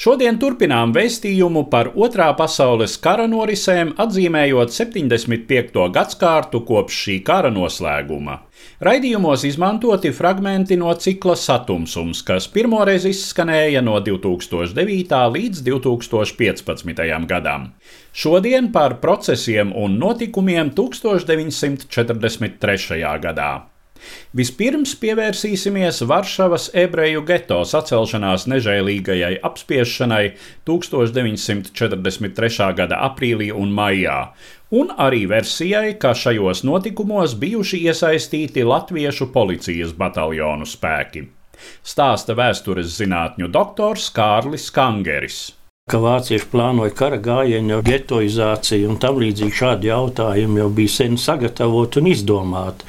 Šodien turpinām vēstījumu par Otrā pasaules kara norisēm, atzīmējot 75. gadsimtu kopš šī kara noslēguma. Raidījumos izmantoti fragmenti no cikla Satumsums, kas pirmoreiz izskanēja no 2009. līdz 2015. gadam. Šodien par procesiem un notikumiem 1943. gadā. Vispirms pievērsīsimies Varšavas ebreju geto sacelšanās nežēlīgajai apspiešanai 1943. gada aprīlī un maijā, un arī versijai, ka šajos notikumos bijuši iesaistīti latviešu policijas bataljonu spēki. Stāsta vēstures zinātņu doktors Kārlis Kangeris ka vācieši plānoja kara gājienu, getoizāciju un tam līdzīgi šādi jautājumi jau bija sen sagatavoti un izdomāti.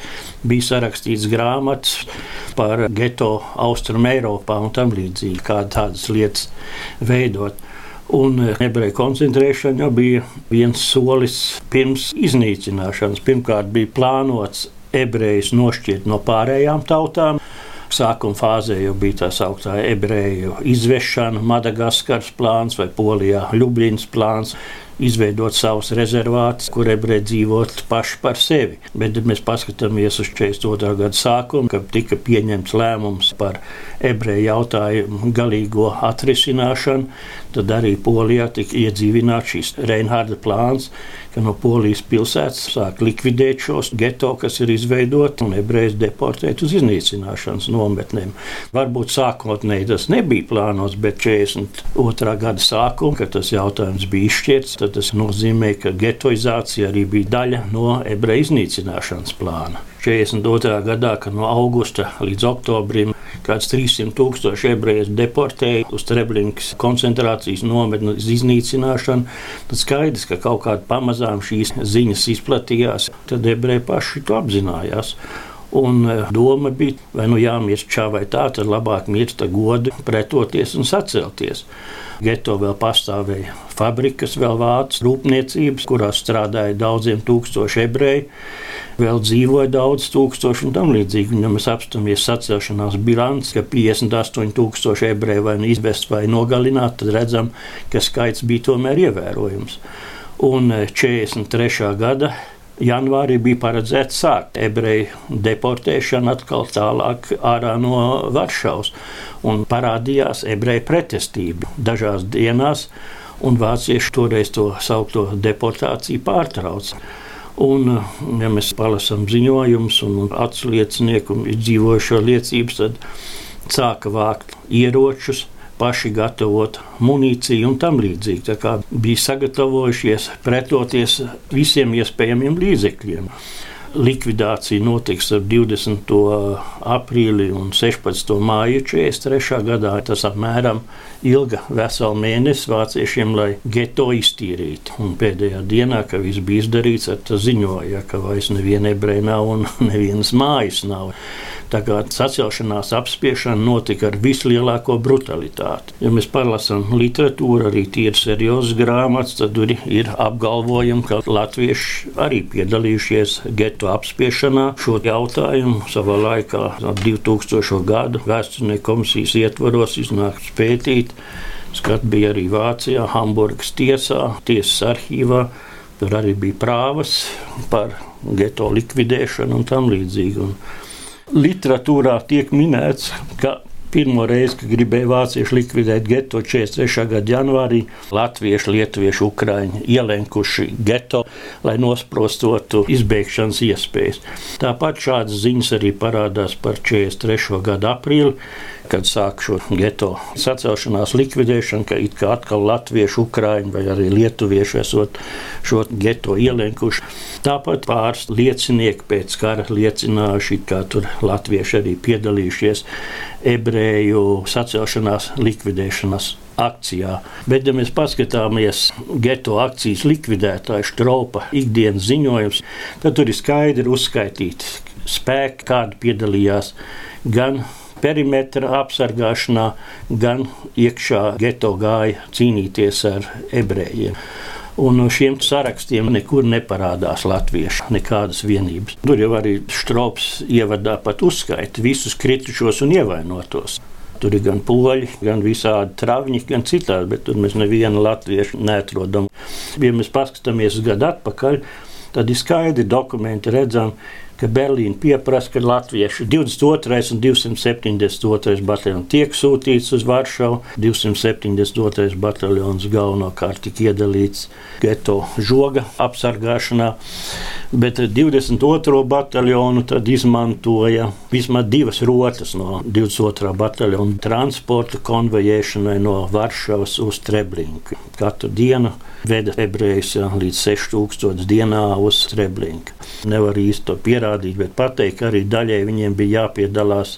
Bija sarakstīts grāmatas par geto Austrum Eiropā un tam līdzīgi, kā tādas lietas veidot. Un ebreju koncentrēšana jau bija viens solis pirms iznīcināšanas. Pirmkārt, bija plānots ebrejus nošķirt no pārējām tautām, Sākuma fāzē jau bija tā sauktā ebreju izvešana, Madagaskaras plāns vai Polijā Ljubļinas plāns izveidot savus rezervātus, kur ebreji dzīvot paši par sevi. Bet, mēs paskatāmies uz 42. gada sākumu, kad tika pieņemts lēmums par ebreju jautājumu galīgo atrisināšanu, tad arī Polijā tika iedzīvināts šis Reinharda plāns, ka no Polijas pilsētas sāk likvidēt šos geto, kas ir izveidoti un ebrejus deportēt uz iznīcināšanas nometnēm. Varbūt sākotnēji tas nebija plānots, bet 42. gada sākumā, kad tas jautājums bija izšķirts, tad tas nozīmē, ka getoizācija arī bija daļa no ebreju iznīcināšanas plāna. 42. gadā, kad no augusta līdz oktobrim kāds 300 tūkstoši ebreju deportēja uz Treblinkas koncentrācijas nometni uz iznīcināšanu, tad skaidrs, ka kaut kādā pamazām šīs ziņas izplatījās, tad ebreji paši to apzinājās. Un e, doma bija, vai nu jāmirst šā vai tā, tad labāk mirst godu, pretoties un sacelties. Geto vēl pastāvēja fabrikas, vēl vācu rūpniecības, kurās strādāja daudziem tūkstošiem ebreju. Vēl dzīvoja daudz tūkstoši un tam līdzīgi. Ja mēs apstāmies sacelšanās bilanci, ka 58,000 ebreju vai nu izvest vai nogalināt, tad redzam, ka skaits bija tomēr ievērojams. Un 43. E, gada janvārī bija paredzēts sākt ebreju deportēšanu atkal tālāk ārā no Varšavas. Un parādījās ebreju pretestība dažās dienās, un vācieši toreiz to saukto deportāciju pārtrauca. Un, ja mēs palasām ziņojumus un atsliecinieku izdzīvojušo liecības, tad sāka vākt ieročus, paši gatavot munīciju un tam līdzīgi. Tā kā bija sagatavojušies pretoties visiem iespējamiem līdzekļiem. Likvidācija notiks ar 20. aprīli un 16. māju 43. gadā. Tas apmēram ilga veselu mēnesi vāciešiem, lai geto iztīrītu. Un pēdējā dienā, kad viss bija izdarīts, tad ziņoja, ka vairs neviena ebreja nav un nevienas mājas nav. Tā kā sacelšanās apspiešana notika ar vislielāko brutalitāti. Ja mēs palasām literatūru, arī ir seriozas grāmatas, tad tur ir apgalvojumi, ka latvieši arī piedalījušies geto apspiešanā. Šo jautājumu savā laikā, 2000. gadu vēsturnieku komisijas ietvaros, iznāks pētīt. Skat bija arī Vācijā, Hamburgas tiesā, tiesas arhīvā. Tur arī bija prāvas par geto likvidēšanu un tam līdzīgi. Un literatūrā tiek minēts, ka Pirmo reizi, kad gribēja vācieši likvidēt geto 43. gada janvārī, latvieši, lietuvieši, ukraiņi ielenkuši geto, lai nosprostotu izbēgšanas iespējas. Tāpat šādas ziņas arī parādās par 43. gada aprīli, kad sāk šo geto sacelšanās likvidēšanu, ka it kā atkal latvieši, ukraiņi vai arī lietuvieši esot šo geto ielenkuši. Tāpat pāris liecinieki pēc kara liecinājuši, ka tur latvieši arī piedalījušies ebreju sacelšanās likvidēšanas akcijā. Bet, ja mēs paskatāmies geto akcijas likvidētāju štropa ikdienas ziņojums, tad tur ir skaidri uzskaitīti spēki, kādi piedalījās gan perimetra apsargāšanā, gan iekšā geto gāja cīnīties ar ebrejiem. Un no šiem sarakstiem nekur neparādās latviešu nekādas vienības. Tur jau arī Strops ievadā pat uzskaita visus kritušos un ievainotos. Tur ir gan poļi, gan visādi travņi, gan citādi, bet tur mēs nevienu latviešu neatrodam. Ja mēs paskatāmies gadu atpakaļ, tad ir skaidri dokumenti redzami, ka Berlīna pieprasa, ka latvieši 22. un 272. bataljons tiek sūtīts uz Varšavu. 272. bataljons galvenokārt tika iedalīts geto žoga apsargāšanā, bet 22. bataljonu izmantoja vismaz divas rotas no 22. bataljona transporta konvejēšanai no Varšavas uz Treblinku. Katru dienu veda ebrejus līdz 6000 dienā uz Treblinku. Nevar īsti to pierādīt, bet pateikt, ka arī daļai viņiem bija jāpiedalās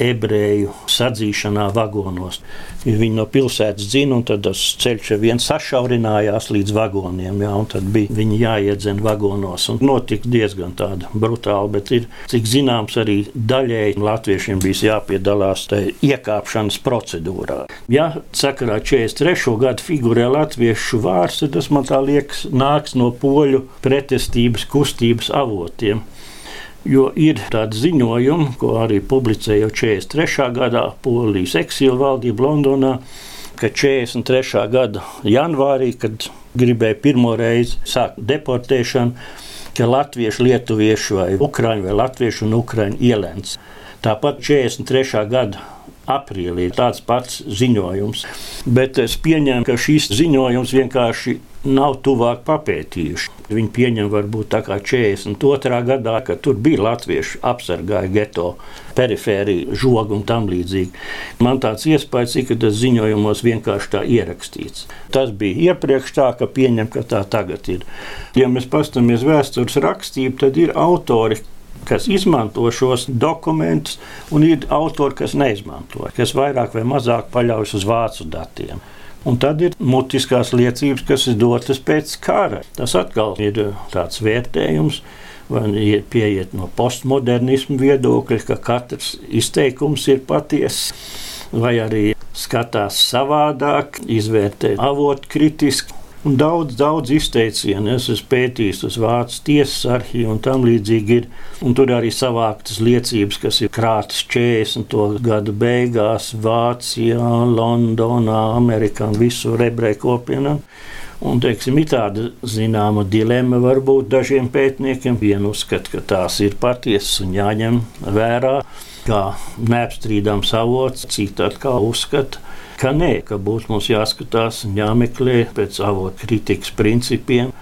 ebreju sadzīšanā vagonos. Viņi no pilsētas dzina, un tad tas ceļš viens sašaurinājās līdz vagoniem, jā, un tad bija viņi jāiedzen vagonos. Un notika diezgan tāda brutāli, bet ir, cik zināms, arī daļēji latviešiem bija jāpiedalās tajā iekāpšanas procedūrā. Ja sakarā 43. gadu figurē latviešu vārds, tad tas man tā liekas nāks no poļu pretestības kustības avotiem. Jo ir tādi ziņojumi, ko arī publicēja jau 43. gadā Polijas eksīla valdība Londonā, ka 43. gada janvārī, kad gribēja pirmo reizi sākt deportēšanu, ka latvieši, lietuvieši vai ukrāņi vai latvieši un ukrāņi ielēns. Tāpat 43. gada aprīlī ir tāds pats ziņojums. Bet es pieņemu, ka šis ziņojums vienkārši nav tuvāk papētījuši. Viņi pieņem varbūt tā kā 42. gadā, kad tur bija latvieši apsargāja geto perifēriju, žogu un tam līdzīgi. Man tāds iespējas, ka tas ziņojumos vienkārši tā ierakstīts. Tas bija iepriekš tā, ka pieņem, ka tā tagad ir. Ja mēs paskatāmies vēstures rakstību, tad ir autori, kas izmanto šos dokumentus, un ir autori, kas neizmanto, kas vairāk vai mazāk paļaujas uz vācu datiem. Un tad ir mutiskās liecības, kas ir dotas pēc kara. Tas atkal ir tāds vērtējums, vai pieiet no postmodernismu viedokļa, ka katrs izteikums ir patiess, vai arī skatās savādāk, izvērtē avotu kritiski. Un daudz, daudz izteicienu es esmu pētījis uz Vācijas tiesas arhīvu un tam līdzīgi ir. Un tur arī savāktas liecības, kas ir krātas 40. gadu beigās Vācijā, Londonā, Amerikā un visur ebreju kopienā. Un, teiksim, ir tāda zināma dilema varbūt dažiem pētniekiem. Vienu uzskata, ka tās ir patiesas un jāņem vērā kā neapstrīdams avots, citi atkal uzskata, ka nē, ka būs mums jāskatās un jāmeklē pēc avotu kritikas principiem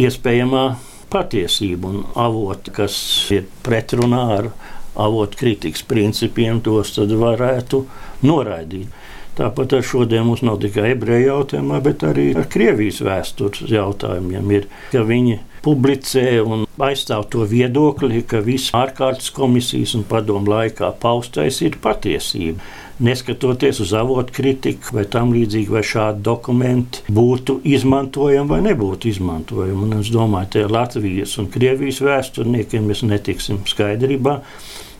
iespējamā patiesība un avoti, kas ir pretrunā ar avotu kritikas principiem, tos tad varētu noraidīt. Tāpat ar šodien mums nav tikai ebreju jautājumā, bet arī ar Krievijas vēstures jautājumiem. Ir, ka viņi publicē un aizstāv to viedokli, ka visas ārkārtas komisijas un padomu laikā paustais ir patiesība neskatoties uz avotu kritiku vai tam līdzīgi, vai šādi dokumenti būtu izmantojami vai nebūtu izmantojami. Un es domāju, ka Latvijas un Krievijas vēsturniekiem mēs netiksim skaidrībā.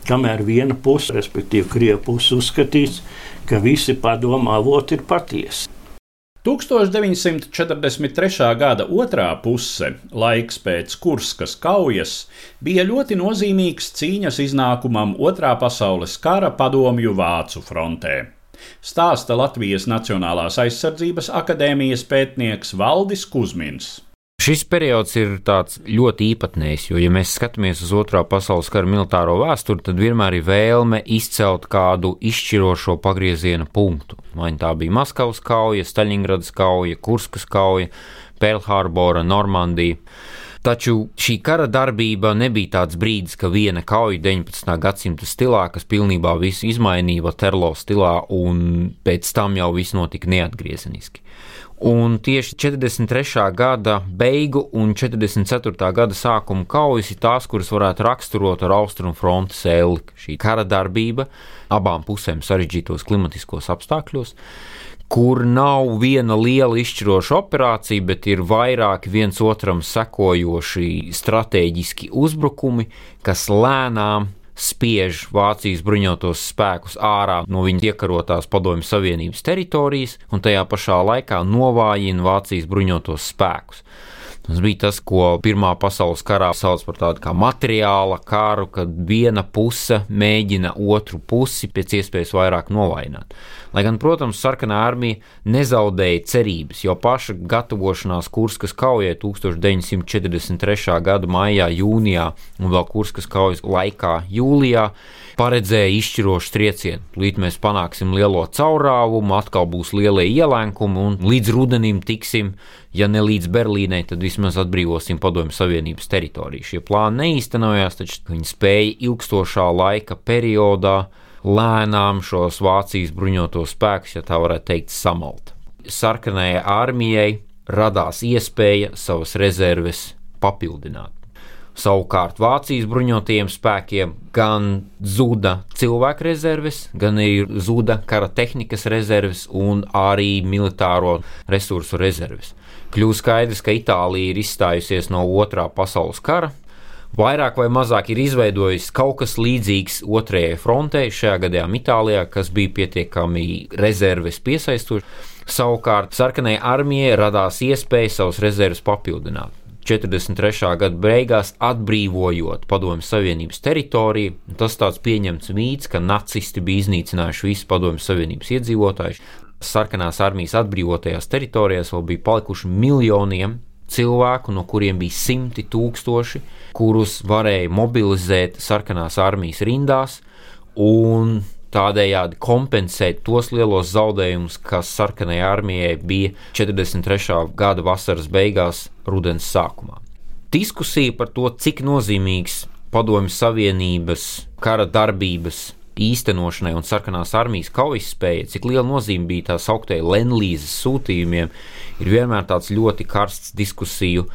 Kamēr viena puse, respektīvi Krievija puse, uzskatīs, ka visi padomu avoti ir patiesi. 1943. gada otrā puse, laiks pēc Kurskas kaujas, bija ļoti nozīmīgs cīņas iznākumam Otrā pasaules kara padomju Vācu frontē. Stāsta Latvijas Nacionālās aizsardzības akadēmijas pētnieks Valdis Kusmins. Šis periods ir ļoti īpatnējs, jo, ja mēs skatāmies uz Otrā pasaules kara militāro vēsturi, tad vienmēr ir vēlme izcelt kādu izšķirošo pagrieziena punktu. Vai tā bija Maskavas kauja, Staļingradas kauja, Kurskas kauja, Pēlhārbora, Normandija. Taču šī kara darbība nebija tāds brīdis, ka viena kauja 19. gadsimta stilā, kas pilnībā visu izmainīja Terlo stilā, un pēc tam jau viss notika neatgriezeniski. Un tieši 43. gada beigu un 44. gada sākuma kaujas ir tās, kuras varētu raksturot ar austrumu frontes elli. Šī kara darbība abām pusēm sarežģītos klimatiskos apstākļos, kur nav viena liela izšķiroša operācija, bet ir vairāki viens otram sekojoši strateģiski uzbrukumi, kas lēnām spiež Vācijas bruņotos spēkus ārā no viņa iekarotās Padomju Savienības teritorijas un tajā pašā laikā novājina Vācijas bruņotos spēkus. Tas bija tas, ko Pirmā pasaules karā sauc par tādu kā materiāla karu, kad viena puse mēģina otru pusi pēc iespējas vairāk novājināt. Lai gan, protams, sarkanā armija nezaudēja cerības, jo paša gatavošanās Kurskas kaujai 1943. gada maijā, jūnijā un vēl Kurskas kaujas laikā jūlijā paredzēja izšķirošu triecienu. Līdz mēs panāksim lielo caurāvumu, atkal būs lielie ielēkumi un līdz rudenim tiksim, ja ne līdz Berlīnai, tad vismaz atbrīvosim Padomju Savienības teritoriju. Šie plāni neīstenojās, taču viņi spēja ilgstošā laika periodā lēnām šos Vācijas bruņotos spēkus, ja tā varētu teikt, samalt. Sarkanajai armijai radās iespēja savas rezerves papildināt. Savukārt Vācijas bruņotajiem spēkiem gan zuda cilvēku rezerves, gan arī zuda kara tehnikas rezerves un arī militāro resursu rezerves. Kļūst skaidrs, ka Itālija ir izstājusies no otrā pasaules kara, vairāk vai mazāk ir izveidojis kaut kas līdzīgs otrajai frontei, šajā gadījumā Itālijā, kas bija pietiekami rezerves piesaistoši. Savukārt sarkanai armijai radās iespēja savus rezerves papildināt. 43. gada beigās atbrīvojot Padomju Savienības teritoriju. Tas tāds pieņemts mīts, ka nacisti bija iznīcinājuši visus Padomju Savienības iedzīvotājus. Sarkanās armijas atbrīvotajās teritorijās vēl bija palikuši miljoniem cilvēku, no kuriem bija simti tūkstoši, kurus varēja mobilizēt sarkanās armijas rindās. Un tādējādi kompensēt tos lielos zaudējumus, kas sarkanajai armijai bija 43. gada vasaras beigās, rudens sākumā. Diskusija par to, cik nozīmīgs Padomju Savienības kara darbības īstenošanai un sarkanās armijas kaujas spēja, cik liela nozīme bija tās augtajai Lenlīzes sūtījumiem, ir vienmēr tāds ļoti karsts diskusiju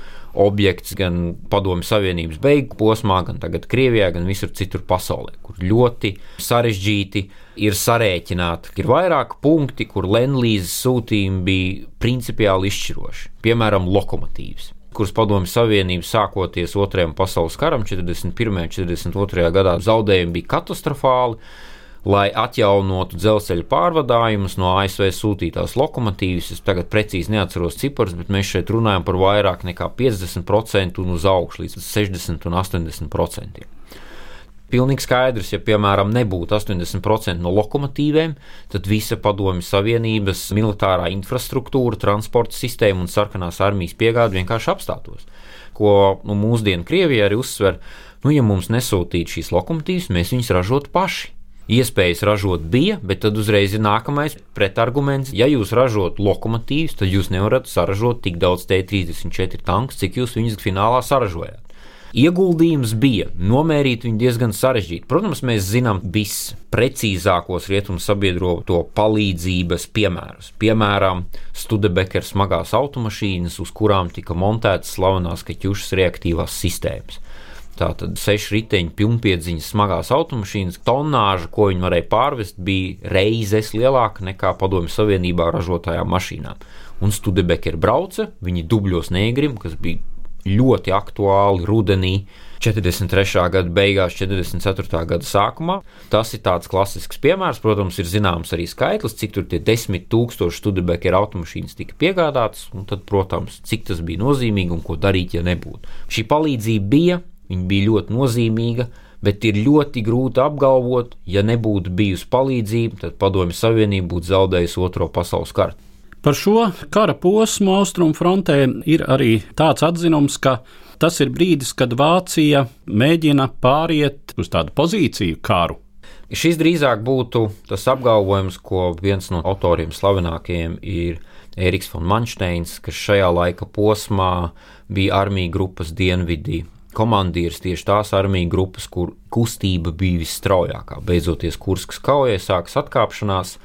objekts gan Padomju Savienības beigu posmā, gan tagad Krievijā, gan visur citur pasaulē, kur ļoti sarežģīti ir sarēķināti. Ir vairāki punkti, kur Lenlīzes sūtījumi bija principiāli izšķiroši, piemēram, lokomotīvas kuras Padomju Savienība sākoties Otrajam pasaules karam, 41. un 42. gadā zaudējumi bija katastrofāli lai atjaunotu dzelzceļa pārvadājumus no ASV sūtītās lokomotīvas. Es tagad precīzi neatceros ciprus, bet mēs šeit runājam par vairāk nekā 50% un uz augšu līdz 60 un 80%. Pilnīgi skaidrs, ja, piemēram, nebūtu 80% no lokomotīvēm, tad visa Padomju Savienības militārā infrastruktūra, transporta sistēma un sarkanās armijas piegāde vienkārši apstātos. Ko nu, mūsdienu Krievija arī uzsver, nu, ja mums nesūtītu šīs lokomotīvas, mēs viņus ražotu paši. Iespējas ražot bija, bet tad uzreiz ir nākamais pretarguments. Ja jūs ražot lokomotīvus, tad jūs nevarat saražot tik daudz T-34 tankus, cik jūs viņus finālā saražojāt. Ieguldījums bija nomērīt viņu diezgan sarežģīti. Protams, mēs zinām visprecīzākos rietumu sabiedroto palīdzības piemērus. Piemēram, Studebekera smagās automašīnas, uz kurām tika montētas slavenās kaķušas reaktīvās sistēmas. Tātad seši riteņi, pilnpiedziņas, smagās automašīnas, tonāža, ko viņi varēja pārvest, bija reizes lielāka nekā Padomju Savienībā ražotajām mašīnām. Un Studebekera brauca, viņi dubļos negrim, kas bija ļoti aktuāli rudenī. 43. gada beigās, 44. gada sākumā. Tas ir tāds klasisks piemērs. Protams, ir zināms arī skaitlis, cik tur tie desmit tūkstoši studijbekera automašīnas tika piegādātas, tad, protams, cik tas bija nozīmīgi un ko darīt, ja nebūtu. Šī palīdzība bija, Viņa bija ļoti nozīmīga, bet ir ļoti grūti apgalvot, ja nebūtu bijusi palīdzība, tad Padomju Savienība būtu zaudējusi Otro pasaules karu. Par šo kara posmu austrumu frontē ir arī tāds atzinums, ka tas ir brīdis, kad Vācija mēģina pāriet uz tādu pozīciju karu. Šis drīzāk būtu tas apgalvojums, ko viens no autoriem slavenākajiem ir Eriks von Manšteins, kas šajā laika posmā bija armija grupas dienvidī. Komandieris tieši tās armija grupas, kur kustība bija visstraujākā. Beidzoties Kurskas kaujai sākas atkāpšanās,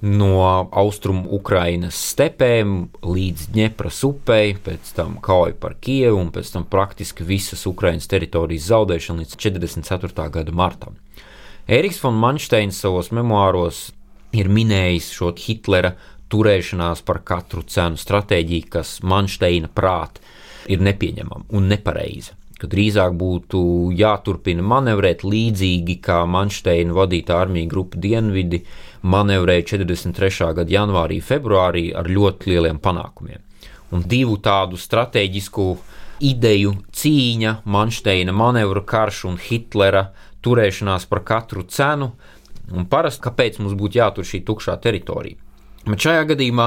no austrumu Ukrainas stepēm līdz Dņepras upei, pēc tam kauja par Kievu un pēc tam praktiski visas Ukrainas teritorijas zaudēšana līdz 44. gada martam. Eriks von Manšteins savos memoāros ir minējis šo Hitlera turēšanās par katru cenu stratēģiju, kas Manšteina prāt ir nepieņemama un nepareiza ka drīzāk būtu jāturpina manevrēt līdzīgi kā Manšteina vadītā armija grupa Dienvidi manevrēja 43. gada janvārī, februārī ar ļoti lieliem panākumiem. Un divu tādu strateģisku ideju cīņa, Manšteina manevru karš un Hitlera turēšanās par katru cenu, un parasti kāpēc mums būtu jātur šī tukšā teritorija. Bet šajā gadījumā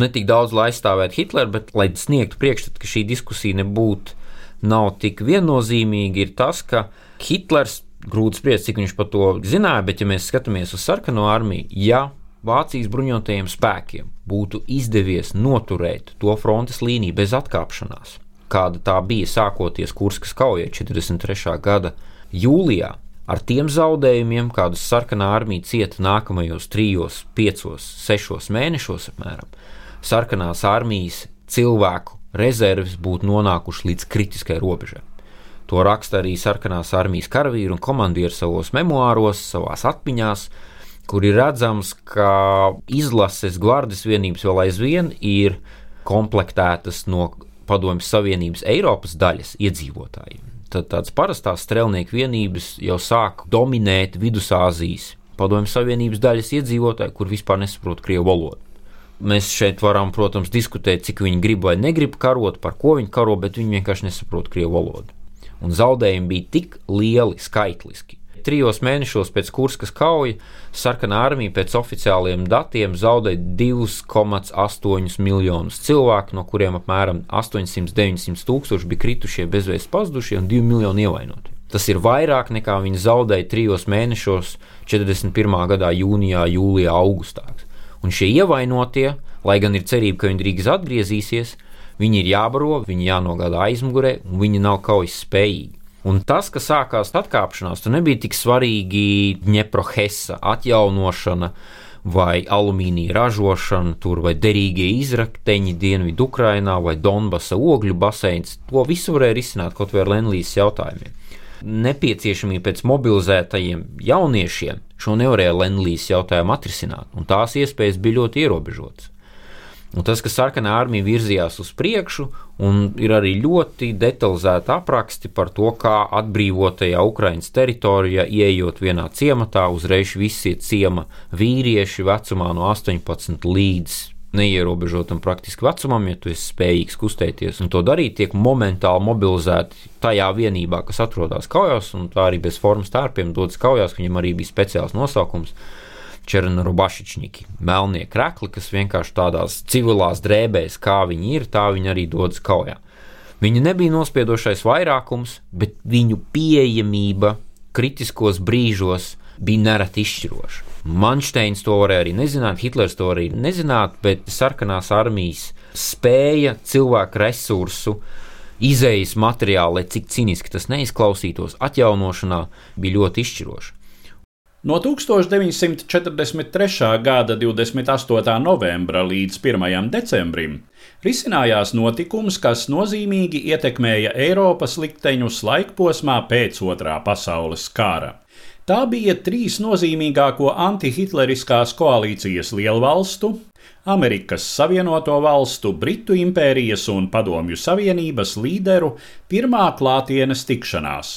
ne tik daudz, lai aizstāvētu Hitleru, bet lai sniegtu priekšstatu, ka šī diskusija nebūtu nav tik viennozīmīgi, ir tas, ka Hitlers, grūti spriest, cik viņš par to zināja, bet ja mēs skatāmies uz sarkano armiju, ja Vācijas bruņotajiem spēkiem būtu izdevies noturēt to frontes līniju bez atkāpšanās, kāda tā bija sākoties Kurskas kaujai 43. gada jūlijā, ar tiem zaudējumiem, kādus sarkanā armija cieta nākamajos trijos, piecos, sešos mēnešos apmēram, sarkanās armijas cilvēku rezerves būtu nonākušas līdz kritiskai robežai. To raksta arī sarkanās armijas karavīri un komandieri savos memoāros, savās atmiņās, kur ir redzams, ka izlases gvardes vienības vēl aizvien ir komplektētas no Padomjas Savienības Eiropas daļas iedzīvotājiem. Tad tādas parastās strelnieku vienības jau sāk dominēt Vidusāzijas Padomjas Savienības daļas iedzīvotāji, kur vispār nesaprot krievu valodu. Mēs šeit varam, protams, diskutēt, cik viņi grib vai negrib karot, par ko viņi karo, bet viņi vienkārši nesaprot krievu valodu. Un zaudējumi bija tik lieli skaitliski. Trijos mēnešos pēc Kurskas kauja sarkanā armija pēc oficiāliem datiem zaudēja 2,8 miljonus cilvēku, no kuriem apmēram 800-900 tūkstoši bija kritušie, bezvēst pazudušie un 2 miljoni ievainoti. Tas ir vairāk nekā viņi zaudēja trijos mēnešos 41. gadā, jūnijā, jūlijā, augustā. Un šie ievainotie, lai gan ir cerība, ka viņi drīz atgriezīsies, viņi ir jābaro, viņi jānogādā aizmugurē, un viņi nav kaujas spējīgi. Un tas, ka sākās atkāpšanās, tur nebija tik svarīgi Dņeprohesa atjaunošana vai alumīnija ražošana, tur vai derīgie izrakteņi Dienvidu Ukrainā vai Donbasa ogļu baseins. To visu varēja risināt kaut vai ar Lenlīs jautājumiem nepieciešamība pēc mobilizētajiem jauniešiem šo nevarēja Lenlīs jautājumu atrisināt, un tās iespējas bija ļoti ierobežotas. Un tas, ka sarkanā armija virzījās uz priekšu, un ir arī ļoti detalizēti apraksti par to, kā atbrīvotajā Ukraiņas teritorijā, ieejot vienā ciematā, uzreiz visi ciema vīrieši vecumā no 18 līdz neierobežotam praktiski vecumam, ja tu esi spējīgs kustēties un to darīt, tiek momentāli mobilizēti tajā vienībā, kas atrodas kaujās, un tā arī bez formas tērpiem dodas kaujās, viņam arī bija speciāls nosaukums. Černa rubašičņiki, melnie krekli, kas vienkārši tādās civilās drēbēs, kā viņi ir, tā viņi arī dodas kaujā. Viņi nebija nospiedošais vairākums, bet viņu pieejamība kritiskos brīžos bija nereti izšķiroša. Manšteins to varēja arī nezināt, Hitlers to arī nezināt, bet sarkanās armijas spēja cilvēku resursu izējas materiāli, lai cik cīniski tas neizklausītos, atjaunošanā bija ļoti izšķiroša. No 1943. gada 28. novembra līdz 1. decembrim risinājās notikums, kas nozīmīgi ietekmēja Eiropas likteņus laikposmā pēc Otrā pasaules kara. Tā bija trīs nozīmīgāko antihitleriskās koalīcijas lielvalstu - Amerikas Savienoto Valstu, Britu impērijas un Padomju Savienības līderu pirmā klātienes tikšanās.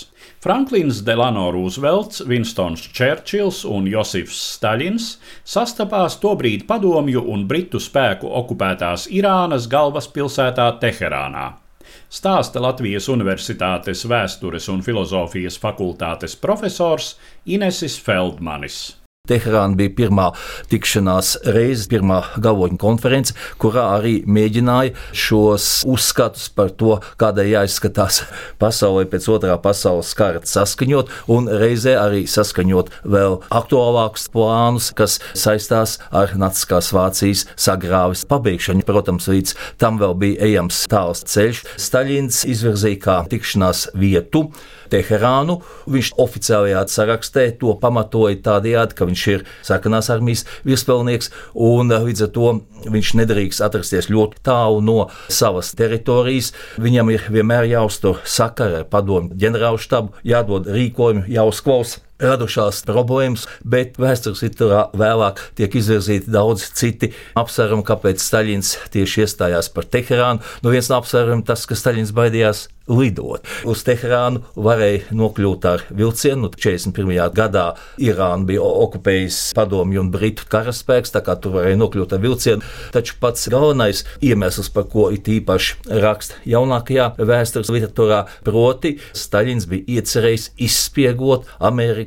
Franklins Delano Roosevelts, Winstons Čērčils un Josifs Staļins sastapās tobrīd padomju un britu spēku okupētās Irānas galvaspilsētā Teherānā stāsta Latvijas Universitātes vēstures un filozofijas fakultātes profesors Inesis Feldmanis. Teherāna bija pirmā tikšanās reize, pirmā galvoņa konference, kurā arī mēģināja šos uzskatus par to, kādai jāizskatās pasaulē pēc otrā pasaules kara saskaņot, un reizē arī saskaņot vēl aktuālākus plānus, kas saistās ar Naciskās Vācijas sagrāvis pabeigšanu. Protams, līdz tam vēl bija ejams tāls ceļš. Staļins izvirzīja kā tikšanās vietu Teherānu. Viņš oficiālajā sarakstē to pamatoja tādējādi, ka viņš ir sarkanās armijas virspaļnieks, un eh, līdz ar to viņš nedrīkst atrasties ļoti tālu no savas teritorijas. Viņam ir vienmēr jāuztur sakara ar padomu ģenerālu štabu, jādod rīkojumi, jāuzklausa radušās problēmas, bet vēstures citurā vēlāk tiek izvirzīti daudz citi apsvērumi, kāpēc Staļins tieši iestājās par Teherānu. Nu, viens no apsvērumiem tas, ka Staļins baidījās lidot. Uz Teherānu varēja nokļūt ar vilcienu. 41. gadā Irāna bija okupējusi padomju un britu karaspēks, tā kā tur varēja nokļūt ar vilcienu. Taču pats galvenais iemesls, par ko it īpaši raksta jaunākajā vēstures literatūrā, proti Staļins bija iecerējis izspiegot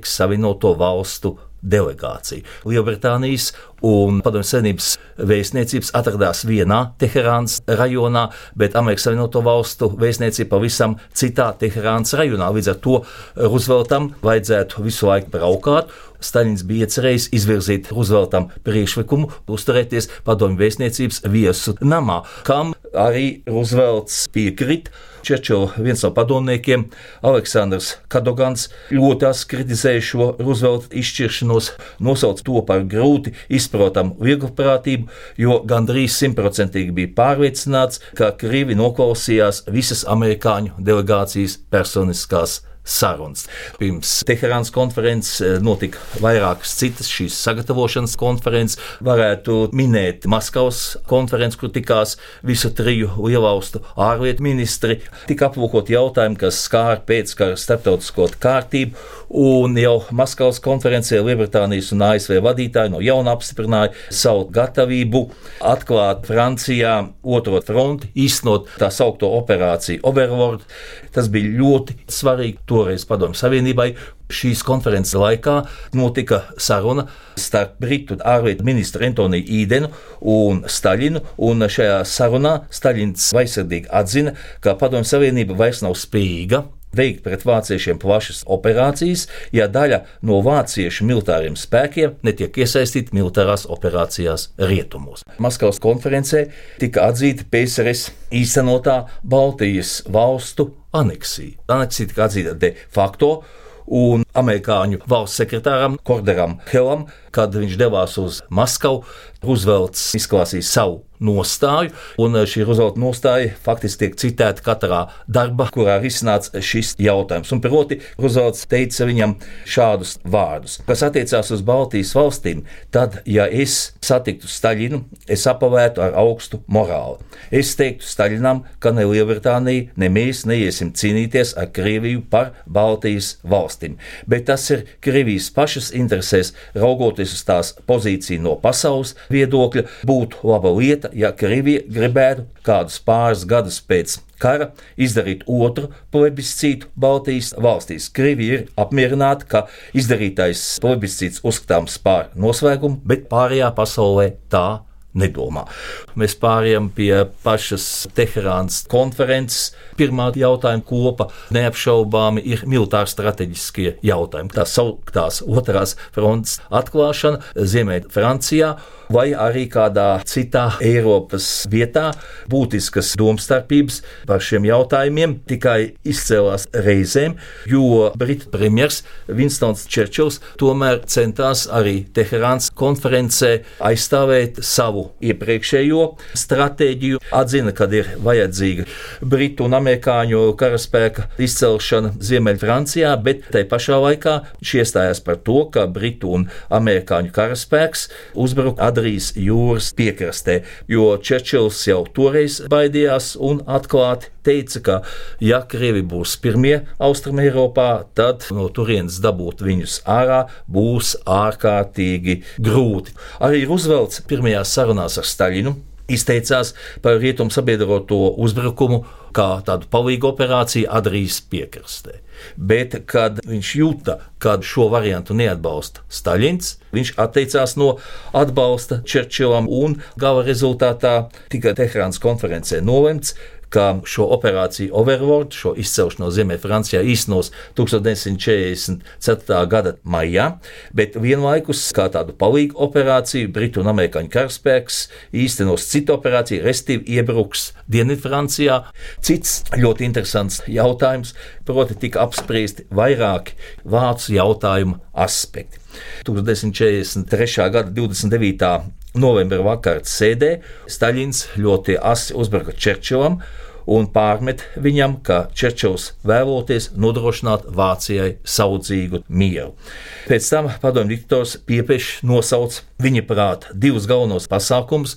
Amerikas Savienoto Valstu delegācija. Lielbritānijas un Padomju Savienības vēstniecības atradās vienā Teherānas rajonā, bet Amerikas Savienoto Valstu vēstniecība pavisam citā Teherānas rajonā. Līdz ar to Rooseveltam vajadzētu visu laiku braukāt. Staļins bija iecerējis izvirzīt Rooseveltam priekšlikumu uzturēties Padomju vēstniecības viesu namā, kam arī Roosevelts piekrita. Čečela, viens no padomniekiem, Aleksandrs Kadogans, ļoti asi kritizēja šo Roosevelta izšķiršanos, nosauca to par grūti izprotamu vieglprātību, jo gandrīz simtprocentīgi bija pārliecināts, ka Krievi noklausījās visas amerikāņu delegācijas personiskās sarunas. Pirms Teherānas konferences eh, notika vairākas citas šīs sagatavošanas konferences. Varētu minēt Maskavas konferenci, kur tikās visu triju lielvalstu ārlietu ministri. Tika aplūkot jautājumi, kas skāra pēckara starptautisko kārtību, un jau Maskavas konferencē Lielbritānijas un ASV vadītāji no jauna apstiprināja savu gatavību atklāt Francijā otro fronti, īstenot tā saukto operāciju Overlord. Tas bija ļoti svarīgi toreiz Padomju Savienībai. Šīs konferences laikā notika saruna starp Britu ārlietu ministru Antoniju Īdenu un Staļinu. Un šajā sarunā Staļins vaisirdīgi atzina, ka Padomju Savienība vairs nav spējīga veikt pret vāciešiem plašas operācijas, ja daļa no vāciešu militāriem spēkiem netiek iesaistīta militārās operācijās rietumos. Maskavas konferencē tika atzīta PSRS īstenotā Baltijas valstu aneksija. Aneksija tika atzīta de facto. Un amerikāņu valsts sekretāram Korderam Helam, kad viņš devās uz Maskavu, Roosevelts izklāstīja savu nostāju, un šī Roosevelta nostāja faktiski tiek citēta katrā darbā, kurā ir izsnāts šis jautājums. Un proti, Roosevelts teica viņam šādus vārdus, kas attiecās uz Baltijas valstīm. Tad, ja es satiktu Staļinu, es apavētu ar augstu morāli. Es teiktu Staļinam, ka ne Lielbritānija, ne mēs neiesim cīnīties ar Krieviju par Baltijas valstīm, bet tas ir Krievijas pašas interesēs, raugoties uz tās pozīciju no pasaules viedokļa, būtu laba lieta ja Krievija gribētu kādus pāris gadus pēc kara izdarīt otru plebiscītu Baltijas valstīs. Krievija ir apmierināta, ka izdarītais plebiscīts uzskatāms par noslēgumu, bet pārējā pasaulē tā nedomā. Mēs pārējām pie pašas Teherānas konferences. Pirmā jautājuma kopa neapšaubāmi ir militāri strateģiskie jautājumi. Tā sauktās otrās frontes atklāšana Ziemeļ Francijā vai arī kādā citā Eiropas vietā. Būtiskas domstarpības par šiem jautājumiem tikai izcēlās reizēm, jo Britu premjers Winstons Čerčils tomēr centās arī Teherāns konferencē aizstāvēt savu iepriekšējo stratēģiju, atzina, ka ir vajadzīga Britu un Amerikāņu karaspēka izcelšana Ziemeļfrancijā, bet tai pašā laikā viņš iestājās par to, ka Britu un Amerikāņu karaspēks uzbruka Adrijas jūras piekrastē, jo Čečils jau toreiz baidījās un atklāti teica, ka ja Krievi būs pirmie Austrum Eiropā, tad no turienes dabūt viņus ārā būs ārkārtīgi grūti. Arī Roosevelts pirmajās sarunās ar Staļinu izteicās par rietumu sabiedroto uzbrukumu kā tādu palīgu operāciju Adrijas piekrastē. Bet, kad viņš jūta, ka šo variantu neatbalsta Staļins, viņš atteicās no atbalsta Čerčilam un gala rezultātā tikai Teherānas konferencē nolemts, ka šo operāciju Overlord, šo izcelšanu no Ziemeļfrancijā īstenos 1944. gada maijā, bet vienlaikus kā tādu palīgu operāciju Britu un Amerikāņu karaspēks īstenos citu operāciju, restīvi iebruks Dienvidfrancijā. Cits ļoti interesants jautājums, proti tika apspriesti vairāki vācu jautājumu aspekti. 1943. gada 29 novembra vakarā sēdē Staļins ļoti asi uzbruka Čerčilam un pārmet viņam, ka Čerčils vēloties nodrošināt Vācijai saudzīgu mieru. Pēc tam padomju diktors Piepešs nosauc viņa prātā divus galvenos pasākumus,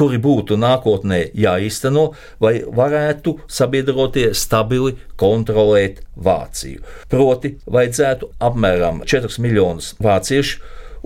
kuri būtu nākotnē jāīsteno, lai varētu sabiedrotie stabili kontrolēt Vāciju. Proti, vajadzētu apmēram 4 miljonus vāciešu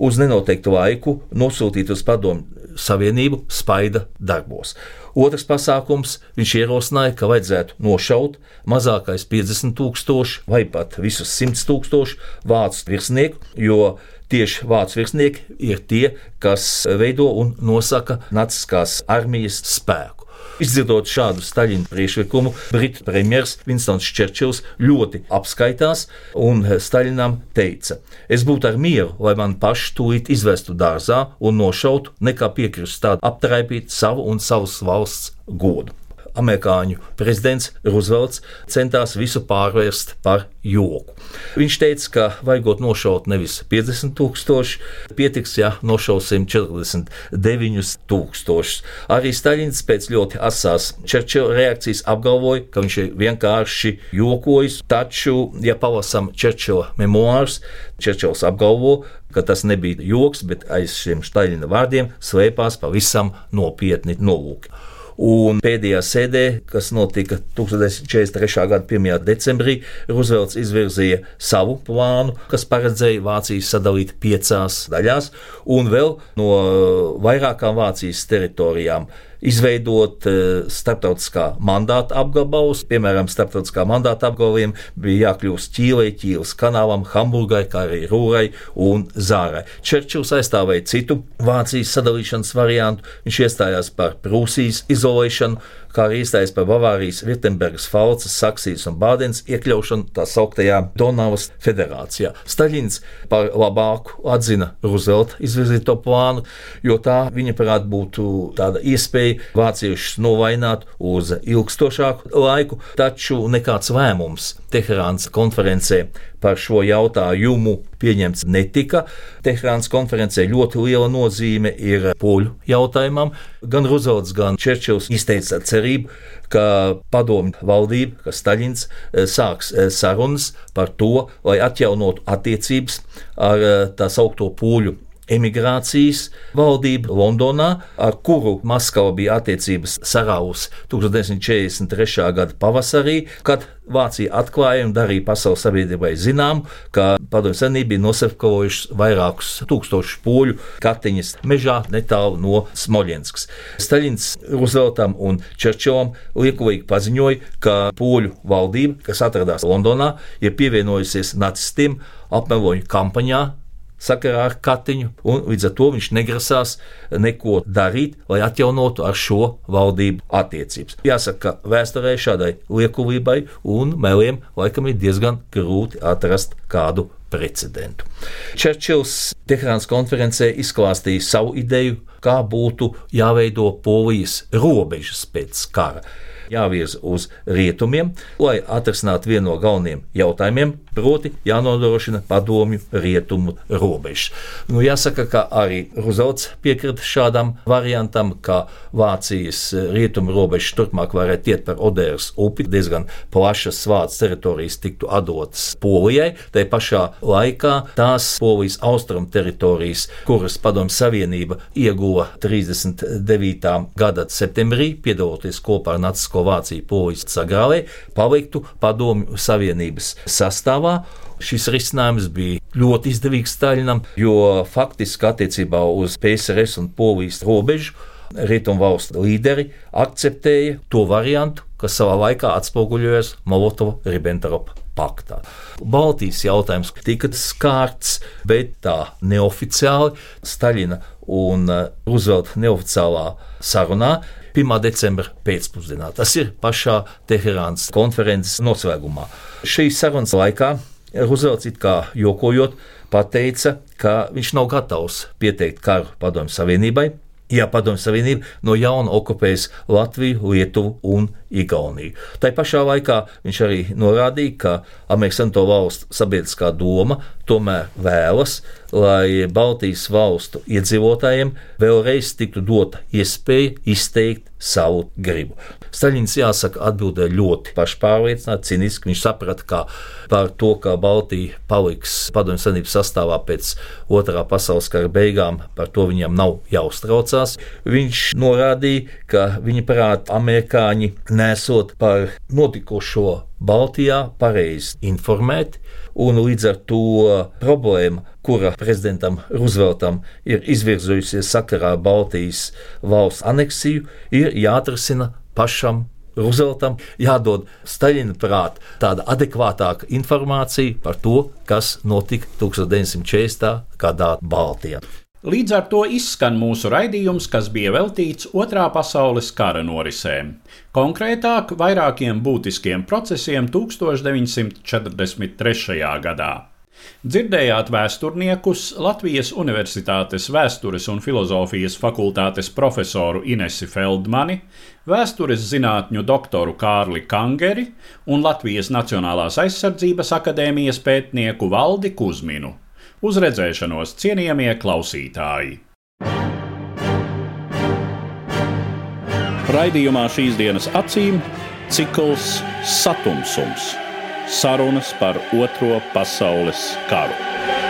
uz nenoteiktu laiku nosūtīt uz Padomu Savienību spaida darbos. Otrs pasākums viņš ierosināja, ka vajadzētu nošaut mazākais 50 tūkstoši vai pat visus 100 tūkstoši vācu virsnieku, jo tieši vācu virsnieki ir tie, kas veido un nosaka naciskās armijas spēku. Izdzirdot šādu Staļina priekšlikumu, Britu premjerministrs Vinstons Čerčils ļoti apskaitās un Staļinam teica: Es būtu ar mieru, lai man paši tūlīt izvestu dārzā un nošautu, nekā piekrist tādu aptraipīt savu un savas valsts godu amerikāņu prezidents Roosevelts centās visu pārvērst par joku. Viņš teica, ka vajagot nošaut nevis 50 tūkstoši, pietiks, ja nošausim 49 tūkstošus. Arī Staļins pēc ļoti asās Čerčila reakcijas apgalvoja, ka viņš ir vienkārši jokojis, taču, ja palasam Čerčila memoārus, Čerčils apgalvo, ka tas nebija joks, bet aiz šiem Staļina vārdiem slēpās pavisam nopietni nolūki. Un pēdējā sēdē, kas notika 1943. gada 1. decembrī, Roosevelts izvirzīja savu plānu, kas paredzēja Vāciju sadalīt piecās daļās, un vēl no vairākām Vācijas teritorijām izveidot eh, starptautiskā mandāta apgabalus. Piemēram, starptautiskā mandāta apgabaliem bija jākļūst Ķīlei, Ķīles kanālam, Hamburgai, kā arī Rūrai un Zārai. Čerčils aizstāvēja citu Vācijas sadalīšanas variantu. Viņš iestājās par Prūsijas izolēšanu, kā arī iestājas par Bavārijas, Virtembergas, Falcas, Saksijas un Bādens iekļaušanu tā sauktajā Donavas federācijā. Staļins par labāku atzina Roosevelta izvirzīto plānu, jo tā viņa prāt būtu tāda iespēja vāciešus novainot uz ilgstošāku laiku, taču nekāds lēmums Teherānas konferencē par šo jautājumu pieņemts netika. Teherānas konferencē ļoti liela nozīme ir poļu jautājumam. Gan Roosevelts, gan Čerčils izteica cerību, ka padomju valdība, ka Staļins eh, sāks eh, sarunas par to, lai atjaunotu attiecības ar eh, tā saukto poļu emigrācijas valdība Londonā, ar kuru Maskava bija attiecības sarausi 1943. gada pavasarī, kad Vācija atklāja un darīja pasaules sabiedrībai zinām, ka Padomju Savienība bija nosefkojuši vairākus tūkstošus poļu katiņas mežā netālu no Smoļenskas. Staļins Rooseveltam un Čerčilam liekulīgi paziņoja, ka poļu valdība, kas atradās Londonā, ir pievienojusies nacistiem apmeloņu kampaņā sakarā ar Katiņu, un līdz ar to viņš negrasās neko darīt, lai atjaunotu ar šo valdību attiecības. Jāsaka, ka vēsturē šādai liekulībai un meliem laikam ir diezgan grūti atrast kādu precedentu. Čerčils Teherānas konferencē izklāstīja savu ideju, kā būtu jāveido polijas robežas pēc kara jāvirza uz rietumiem, lai atrisinātu vienu no galvenajiem jautājumiem, proti, jānodrošina padomju rietumu robežas. Nu, jāsaka, ka arī Roosevelts piekrita šādam variantam, ka Vācijas rietumu robežas turpmāk varētu iet par Odēras upi, diezgan plašas Vācijas teritorijas tiktu atdotas Polijai. Tā pašā laikā tās Polijas austrumu teritorijas, kuras Padomju Savienība ieguva 39. gada septembrī, piedaloties kopā ar Nacisko Vāciju polijas sagrāvē, paliktu Padomju Savienības sastāvā. Šis risinājums bija ļoti izdevīgs Staļinam, jo faktiski attiecībā uz PSRS un Polijas robežu rietumu valstu līderi akceptēja to variantu, kas savā laikā atspoguļojas Molotova-Ribbentropa paktā. Baltijas jautājums tika skārts, bet tā neoficiāli Staļina un Roosevelta neoficiālā sarunā 1. decembra pēcpusdienā. Tas ir pašā Teherānas konferences noslēgumā. Šīs sarunas laikā Roosevelts it kā jokojot pateica, ka viņš nav gatavs pieteikt karu Padomju Savienībai, ja Padomju Savienība no jauna okupēs Latviju, Lietuvu un Igauniju. Tā pašā laikā viņš arī norādīja, ka Amerikas Savienoto Valstu sabiedriskā doma tomēr vēlas, lai Baltijas valstu iedzīvotājiem vēlreiz tiktu dota iespēja izteikt savu gribu. Staļins, jāsaka, atbildēja ļoti pašpārliecināti, ciniski. Viņš saprata, ka par to, ka Baltija paliks Padomju Savienības sastāvā pēc otrā pasaules kara beigām, par to viņam nav jāuztraucās. Viņš norādīja, ka viņa prāt amerikāņi nesot par notikušo Baltijā pareizi informēti, un līdz ar to problēma, kura prezidentam Rooseveltam ir izvirzījusies sakarā ar Baltijas valsts aneksiju, ir jāatrisina pašam Rooseveltam jādod Staļina prāt tāda adekvātāka informācija par to, kas notika 1940. gadā Baltijā. Līdz ar to izskan mūsu raidījums, kas bija veltīts Otrā pasaules kara norisēm. Konkrētāk, vairākiem būtiskiem procesiem 1943. gadā. Dzirdējāt vēsturniekus Latvijas Universitātes vēstures un filozofijas fakultātes profesoru Inesi Feldmani, vēstures zinātņu doktoru Kārli Kangeri un Latvijas Nacionālās aizsardzības akadēmijas pētnieku Valdi Kuzminu. Uz redzēšanos, cienījamie klausītāji! Raidījumā šīs dienas acīm cikls Satumsums - sarunas par Otro pasaules karu.